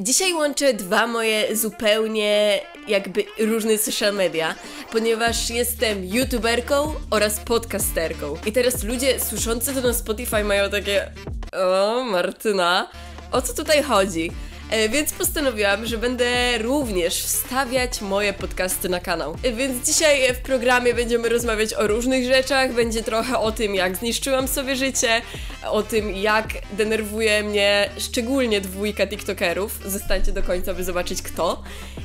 Dzisiaj łączę dwa moje zupełnie jakby różne social media, ponieważ jestem youtuberką oraz podcasterką. I teraz ludzie słyszący to na Spotify mają takie o Martyna, o co tutaj chodzi? E, więc postanowiłam, że będę również wstawiać moje podcasty na kanał. E, więc dzisiaj w programie będziemy rozmawiać o różnych rzeczach, będzie trochę o tym, jak zniszczyłam sobie życie, o tym, jak denerwuje mnie szczególnie dwójka TikTokerów. Zostańcie do końca, by zobaczyć kto.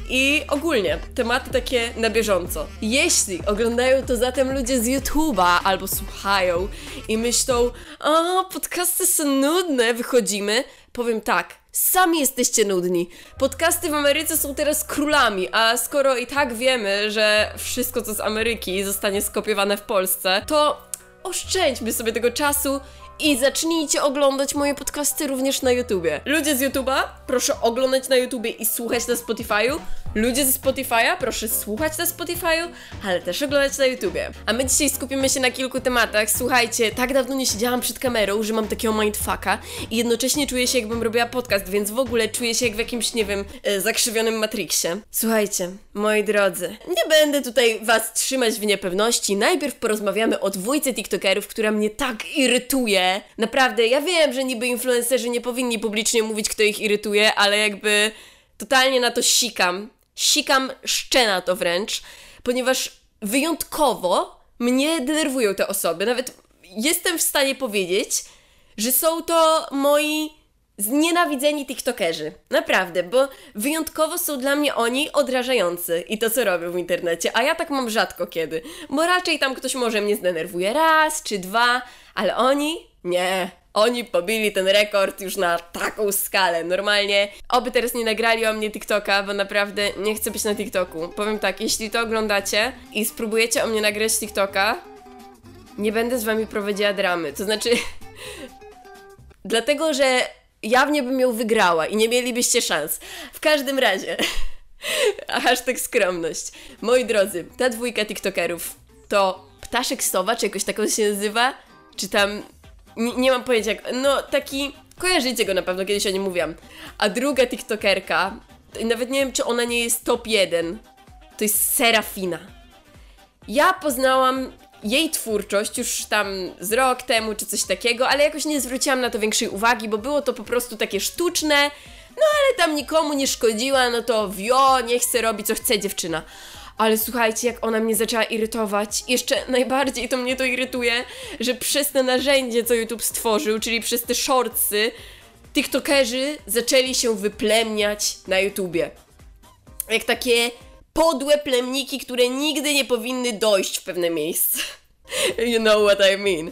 I ogólnie tematy takie na bieżąco. Jeśli oglądają to zatem ludzie z YouTube'a albo słuchają i myślą, o, podcasty są nudne, wychodzimy, powiem tak, sami jesteście nudni. Podcasty w Ameryce są teraz królami, a skoro i tak wiemy, że wszystko co z Ameryki zostanie skopiowane w Polsce, to oszczędźmy sobie tego czasu i zacznijcie oglądać moje podcasty również na YouTubie. Ludzie z YouTube'a, proszę oglądać na YouTubie i słuchać na Spotify'u. Ludzie ze Spotify'a, proszę słuchać na Spotify'u, ale też oglądać na YouTubie. A my dzisiaj skupimy się na kilku tematach. Słuchajcie, tak dawno nie siedziałam przed kamerą, że mam takiego mindfucka i jednocześnie czuję się jakbym robiła podcast, więc w ogóle czuję się jak w jakimś, nie wiem, e, zakrzywionym Matrixie. Słuchajcie, moi drodzy, nie będę tutaj was trzymać w niepewności. Najpierw porozmawiamy o dwójce TikTokerów, która mnie tak irytuje, Naprawdę, ja wiem, że niby influencerzy nie powinni publicznie mówić, kto ich irytuje, ale jakby totalnie na to sikam. Sikam szczena to wręcz, ponieważ wyjątkowo mnie denerwują te osoby. Nawet jestem w stanie powiedzieć, że są to moi znienawidzeni TikTokerzy. Naprawdę, bo wyjątkowo są dla mnie oni odrażający i to, co robią w internecie, a ja tak mam rzadko kiedy, bo raczej tam ktoś może mnie zdenerwuje raz czy dwa, ale oni nie. Oni pobili ten rekord już na taką skalę. Normalnie, oby teraz nie nagrali o mnie TikToka, bo naprawdę nie chcę być na TikToku. Powiem tak, jeśli to oglądacie i spróbujecie o mnie nagrać TikToka, nie będę z wami prowadziła dramy. To znaczy, dlatego, że jawnie bym ją wygrała i nie mielibyście szans. W każdym razie, hashtag skromność. Moi drodzy, ta dwójka TikTokerów to Ptaszek Sowa, czy jakoś tak on się nazywa, czy tam nie, nie mam pojęcia, jak, no taki, kojarzycie go na pewno, kiedyś o nim mówiłam. A druga TikTokerka, nawet nie wiem, czy ona nie jest top 1, to jest Serafina. Ja poznałam jej twórczość już tam z rok temu, czy coś takiego, ale jakoś nie zwróciłam na to większej uwagi, bo było to po prostu takie sztuczne, no ale tam nikomu nie szkodziła, no to wio, niech se robi co chce dziewczyna. Ale słuchajcie, jak ona mnie zaczęła irytować. Jeszcze najbardziej to mnie to irytuje, że przez te narzędzie, co YouTube stworzył, czyli przez te shortsy, TikTokerzy zaczęli się wyplemniać na YouTubie. Jak takie podłe plemniki, które nigdy nie powinny dojść w pewne miejsce. You know what I mean.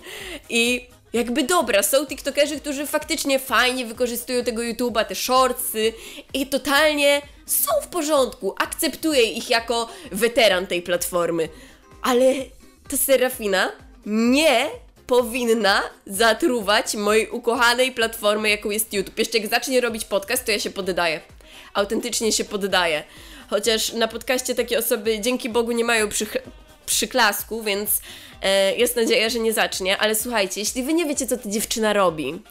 I jakby dobra, są TikTokerzy, którzy faktycznie fajnie wykorzystują tego YouTube'a, te shortsy i totalnie są w porządku, akceptuję ich jako weteran tej platformy, ale ta Serafina nie powinna zatruwać mojej ukochanej platformy, jaką jest YouTube. Jeszcze jak zacznie robić podcast, to ja się poddaję. Autentycznie się poddaję. Chociaż na podcaście takie osoby dzięki Bogu nie mają przy, przyklasku, więc e, jest nadzieja, że nie zacznie. Ale słuchajcie, jeśli wy nie wiecie, co ta dziewczyna robi,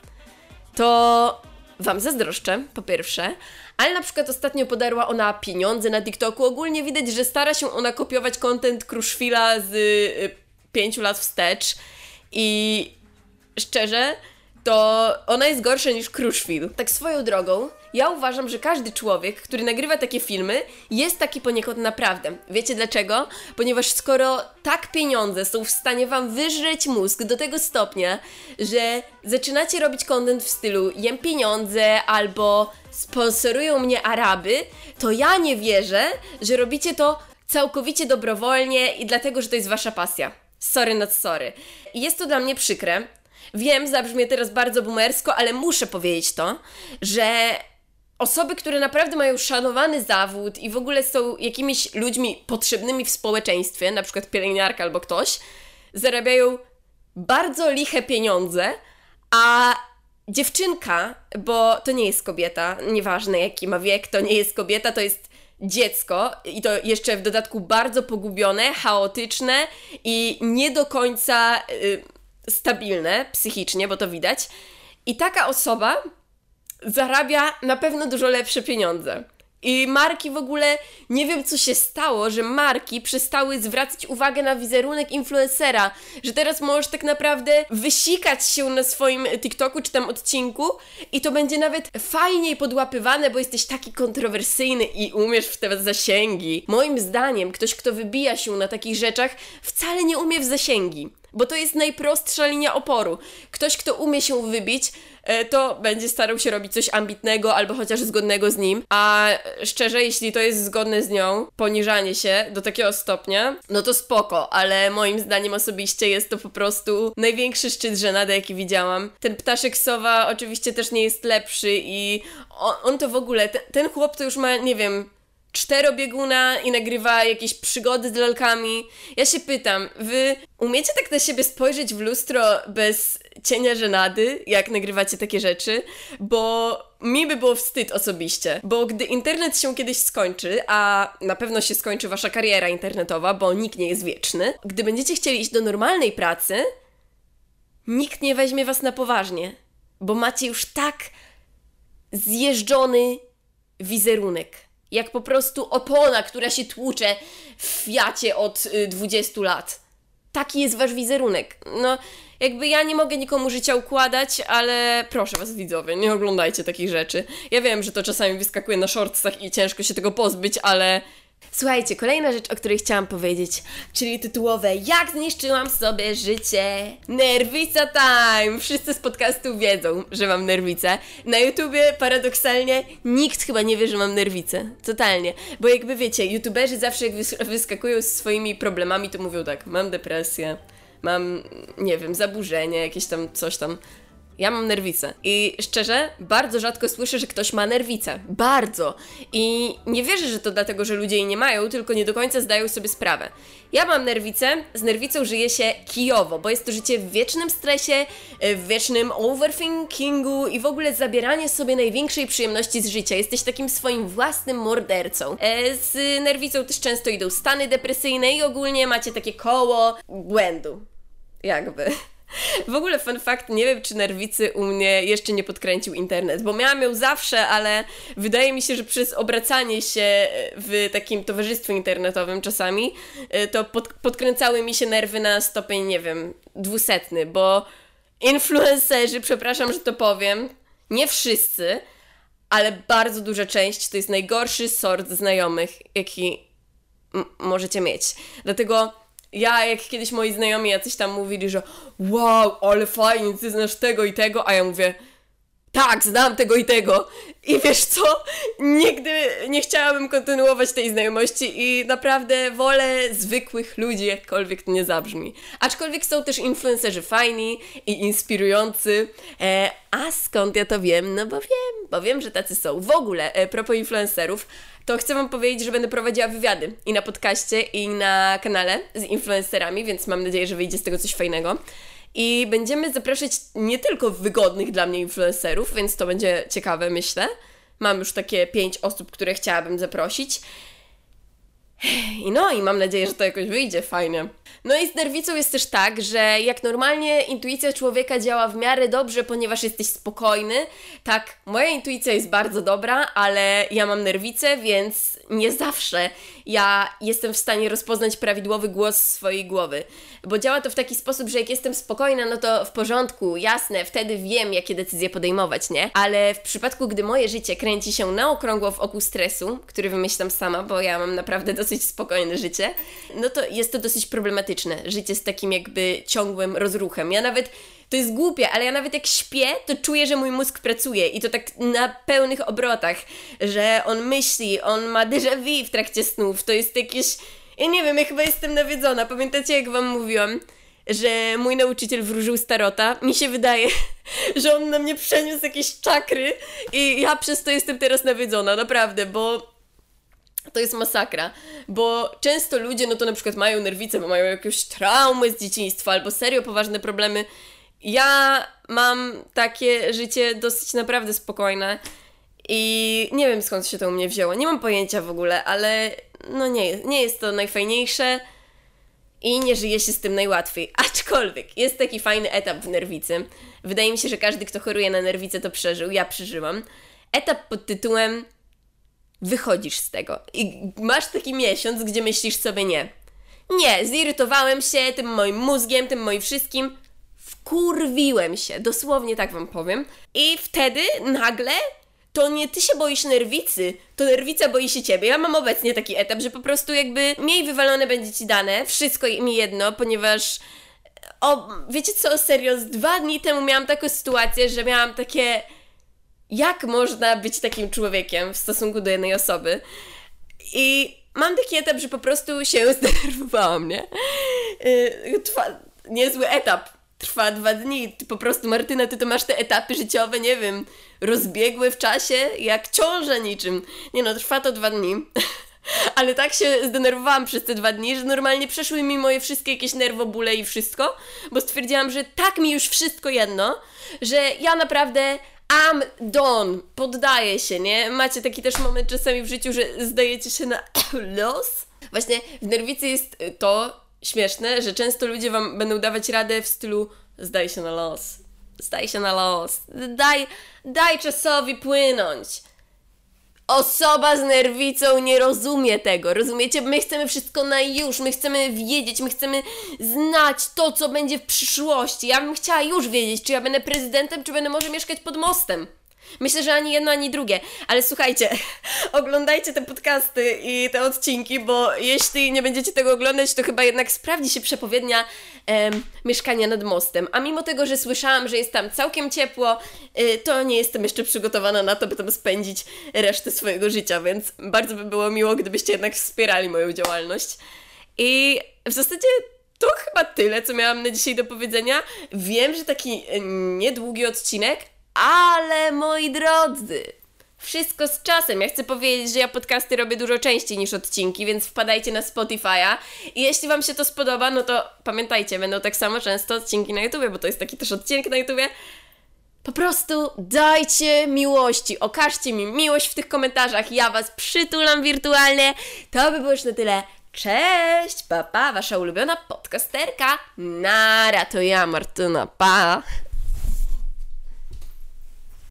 to wam zazdroszczę, po pierwsze, ale na przykład ostatnio podarła ona pieniądze na TikToku. Ogólnie widać, że stara się ona kopiować content Kruszwila z y, pięciu lat wstecz i szczerze, to ona jest gorsza niż Kruszwil. Tak swoją drogą, ja uważam, że każdy człowiek, który nagrywa takie filmy, jest taki poniekąd naprawdę. Wiecie dlaczego? Ponieważ skoro tak pieniądze są w stanie wam wyżreć mózg do tego stopnia, że zaczynacie robić content w stylu jem pieniądze albo sponsorują mnie Araby, to ja nie wierzę, że robicie to całkowicie dobrowolnie i dlatego, że to jest wasza pasja. Sorry not sorry. Jest to dla mnie przykre. Wiem, zabrzmie teraz bardzo boomersko, ale muszę powiedzieć to, że osoby, które naprawdę mają szanowany zawód i w ogóle są jakimiś ludźmi potrzebnymi w społeczeństwie, na przykład pielęgniarka albo ktoś, zarabiają bardzo liche pieniądze, a dziewczynka, bo to nie jest kobieta, nieważne jaki ma wiek, to nie jest kobieta, to jest dziecko i to jeszcze w dodatku bardzo pogubione, chaotyczne i nie do końca y, stabilne psychicznie, bo to widać. I taka osoba zarabia na pewno dużo lepsze pieniądze. I marki w ogóle, nie wiem co się stało, że marki przestały zwracać uwagę na wizerunek influencera, że teraz możesz tak naprawdę wysikać się na swoim TikToku czy tam odcinku i to będzie nawet fajniej podłapywane, bo jesteś taki kontrowersyjny i umiesz w te zasięgi. Moim zdaniem ktoś, kto wybija się na takich rzeczach, wcale nie umie w zasięgi bo to jest najprostsza linia oporu. Ktoś, kto umie się wybić, to będzie starał się robić coś ambitnego albo chociaż zgodnego z nim, a szczerze, jeśli to jest zgodne z nią, poniżanie się do takiego stopnia, no to spoko, ale moim zdaniem osobiście jest to po prostu największy szczyt żenady, jaki widziałam. Ten ptaszek sowa oczywiście też nie jest lepszy i on, on to w ogóle, ten, ten chłop to już ma, nie wiem, czterobieguna i nagrywa jakieś przygody z lalkami. Ja się pytam, wy umiecie tak na siebie spojrzeć w lustro bez cienia żenady, jak nagrywacie takie rzeczy? Bo mi by było wstyd osobiście, bo gdy internet się kiedyś skończy, a na pewno się skończy wasza kariera internetowa, bo nikt nie jest wieczny, gdy będziecie chcieli iść do normalnej pracy, nikt nie weźmie was na poważnie, bo macie już tak zjeżdżony wizerunek jak po prostu opona, która się tłucze w Fiacie od y, 20 lat. Taki jest wasz wizerunek. No, jakby ja nie mogę nikomu życia układać, ale proszę was widzowie, nie oglądajcie takich rzeczy. Ja wiem, że to czasami wyskakuje na shortsach i ciężko się tego pozbyć, ale Słuchajcie, kolejna rzecz, o której chciałam powiedzieć, czyli tytułowe Jak zniszczyłam sobie życie. Nerwica time! Wszyscy z podcastu wiedzą, że mam nerwicę. Na YouTubie paradoksalnie nikt chyba nie wie, że mam nerwicę. Totalnie. Bo jakby wiecie, YouTuberzy zawsze jak wyskakują z swoimi problemami, to mówią tak, mam depresję, mam, nie wiem, zaburzenie, jakieś tam coś tam. Ja mam nerwicę. I szczerze, bardzo rzadko słyszę, że ktoś ma nerwicę. Bardzo. I nie wierzę, że to dlatego, że ludzie jej nie mają, tylko nie do końca zdają sobie sprawę. Ja mam nerwicę, z nerwicą żyje się kijowo, bo jest to życie w wiecznym stresie, w wiecznym overthinkingu i w ogóle zabieranie sobie największej przyjemności z życia. Jesteś takim swoim własnym mordercą. E, z nerwicą też często idą stany depresyjne i ogólnie macie takie koło błędu. Jakby. W ogóle fun fact, nie wiem czy nerwicy u mnie jeszcze nie podkręcił internet, bo miałam ją zawsze, ale wydaje mi się, że przez obracanie się w takim towarzystwie internetowym czasami, e, to pod, podkręcały mi się nerwy na stopień, nie wiem, dwusetny, bo influencerzy, przepraszam, że to powiem, nie wszyscy, ale bardzo duża część to jest najgorszy sort znajomych, jaki możecie mieć. Dlatego ja, jak kiedyś moi znajomi jacyś tam mówili, że wow, ale fajnie, ty znasz tego i tego, a ja mówię, tak, znam tego i tego. I wiesz co? Nigdy nie chciałabym kontynuować tej znajomości i naprawdę wolę zwykłych ludzi, jakkolwiek to nie zabrzmi. Aczkolwiek są też influencerzy fajni i inspirujący. E, a skąd ja to wiem? No bo wiem, bo wiem, że tacy są. W ogóle, e, propos influencerów, to chcę Wam powiedzieć, że będę prowadziła wywiady i na podcaście, i na kanale z influencerami, więc mam nadzieję, że wyjdzie z tego coś fajnego. I będziemy zapraszać nie tylko wygodnych dla mnie influencerów, więc to będzie ciekawe, myślę. Mam już takie pięć osób, które chciałabym zaprosić. I no, i mam nadzieję, że to jakoś wyjdzie fajnie. No i z nerwicą jest też tak, że jak normalnie intuicja człowieka działa w miarę dobrze, ponieważ jesteś spokojny, tak, moja intuicja jest bardzo dobra, ale ja mam nerwicę, więc nie zawsze ja jestem w stanie rozpoznać prawidłowy głos swojej głowy. Bo działa to w taki sposób, że jak jestem spokojna, no to w porządku, jasne, wtedy wiem, jakie decyzje podejmować, nie? Ale w przypadku, gdy moje życie kręci się na okrągło wokół stresu, który wymyślam sama, bo ja mam naprawdę dosyć spokojne życie, no to jest to dosyć problematyczne. Życie z takim jakby ciągłym rozruchem. Ja nawet to jest głupie, ale ja nawet jak śpię, to czuję, że mój mózg pracuje i to tak na pełnych obrotach, że on myśli, on ma déjà vu w trakcie snów, to jest jakieś... Ja nie wiem, ja chyba jestem nawiedzona. Pamiętacie, jak wam mówiłam, że mój nauczyciel wróżył starota? Mi się wydaje, że on na mnie przeniósł jakieś czakry i ja przez to jestem teraz nawiedzona, naprawdę, bo to jest masakra, bo często ludzie, no to na przykład mają nerwice, bo mają jakąś traumę z dzieciństwa albo serio poważne problemy ja mam takie życie dosyć naprawdę spokojne i nie wiem skąd się to u mnie wzięło. Nie mam pojęcia w ogóle, ale no nie, nie jest to najfajniejsze. i nie żyje się z tym najłatwiej. Aczkolwiek jest taki fajny etap w nerwicy. Wydaje mi się, że każdy, kto choruje na nerwicę, to przeżył. Ja przeżyłam. Etap pod tytułem wychodzisz z tego. I masz taki miesiąc, gdzie myślisz sobie nie. Nie, zirytowałem się tym moim mózgiem, tym moim wszystkim. Wkurwiłem się, dosłownie tak wam powiem. I wtedy nagle to nie ty się boisz nerwicy, to nerwica boi się ciebie. Ja mam obecnie taki etap, że po prostu jakby mniej wywalone będzie ci dane, wszystko mi jedno, ponieważ o, wiecie co, serio, z dwa dni temu miałam taką sytuację, że miałam takie jak można być takim człowiekiem w stosunku do jednej osoby. I mam taki etap, że po prostu się zdenerwowałam, nie? Yy, trwa niezły etap. Trwa dwa dni. Ty po prostu, Martyna, ty to masz te etapy życiowe, nie wiem, rozbiegłe w czasie, jak ciąża niczym. Nie no, trwa to dwa dni. Ale tak się zdenerwowałam przez te dwa dni, że normalnie przeszły mi moje wszystkie jakieś nerwobóle i wszystko, bo stwierdziłam, że tak mi już wszystko jedno, że ja naprawdę I'm done, poddaję się, nie? Macie taki też moment czasami w życiu, że zdajecie się na los? Właśnie w nerwicy jest to śmieszne, że często ludzie wam będą dawać radę w stylu zdaj się na los, zdaj się na los, daj, daj czasowi płynąć. Osoba z nerwicą nie rozumie tego, rozumiecie? My chcemy wszystko na już, my chcemy wiedzieć, my chcemy znać to, co będzie w przyszłości. Ja bym chciała już wiedzieć, czy ja będę prezydentem, czy będę może mieszkać pod mostem. Myślę, że ani jedno, ani drugie. Ale słuchajcie, oglądajcie te podcasty i te odcinki, bo jeśli nie będziecie tego oglądać, to chyba jednak sprawdzi się przepowiednia mieszkania nad mostem. A mimo tego, że słyszałam, że jest tam całkiem ciepło, y, to nie jestem jeszcze przygotowana na to, by tam spędzić resztę swojego życia, więc bardzo by było miło, gdybyście jednak wspierali moją działalność. I w zasadzie to chyba tyle, co miałam na dzisiaj do powiedzenia. Wiem, że taki niedługi odcinek, ale moi drodzy, wszystko z czasem. Ja chcę powiedzieć, że ja podcasty robię dużo częściej niż odcinki, więc wpadajcie na Spotify'a. I jeśli Wam się to spodoba, no to pamiętajcie, będą tak samo często odcinki na YouTube, bo to jest taki też odcinek na YouTube. Po prostu dajcie miłości, okażcie mi miłość w tych komentarzach, ja Was przytulam wirtualnie. To by było już na tyle. Cześć, papa, wasza ulubiona podcasterka. Nara, to ja, Martyna, pa.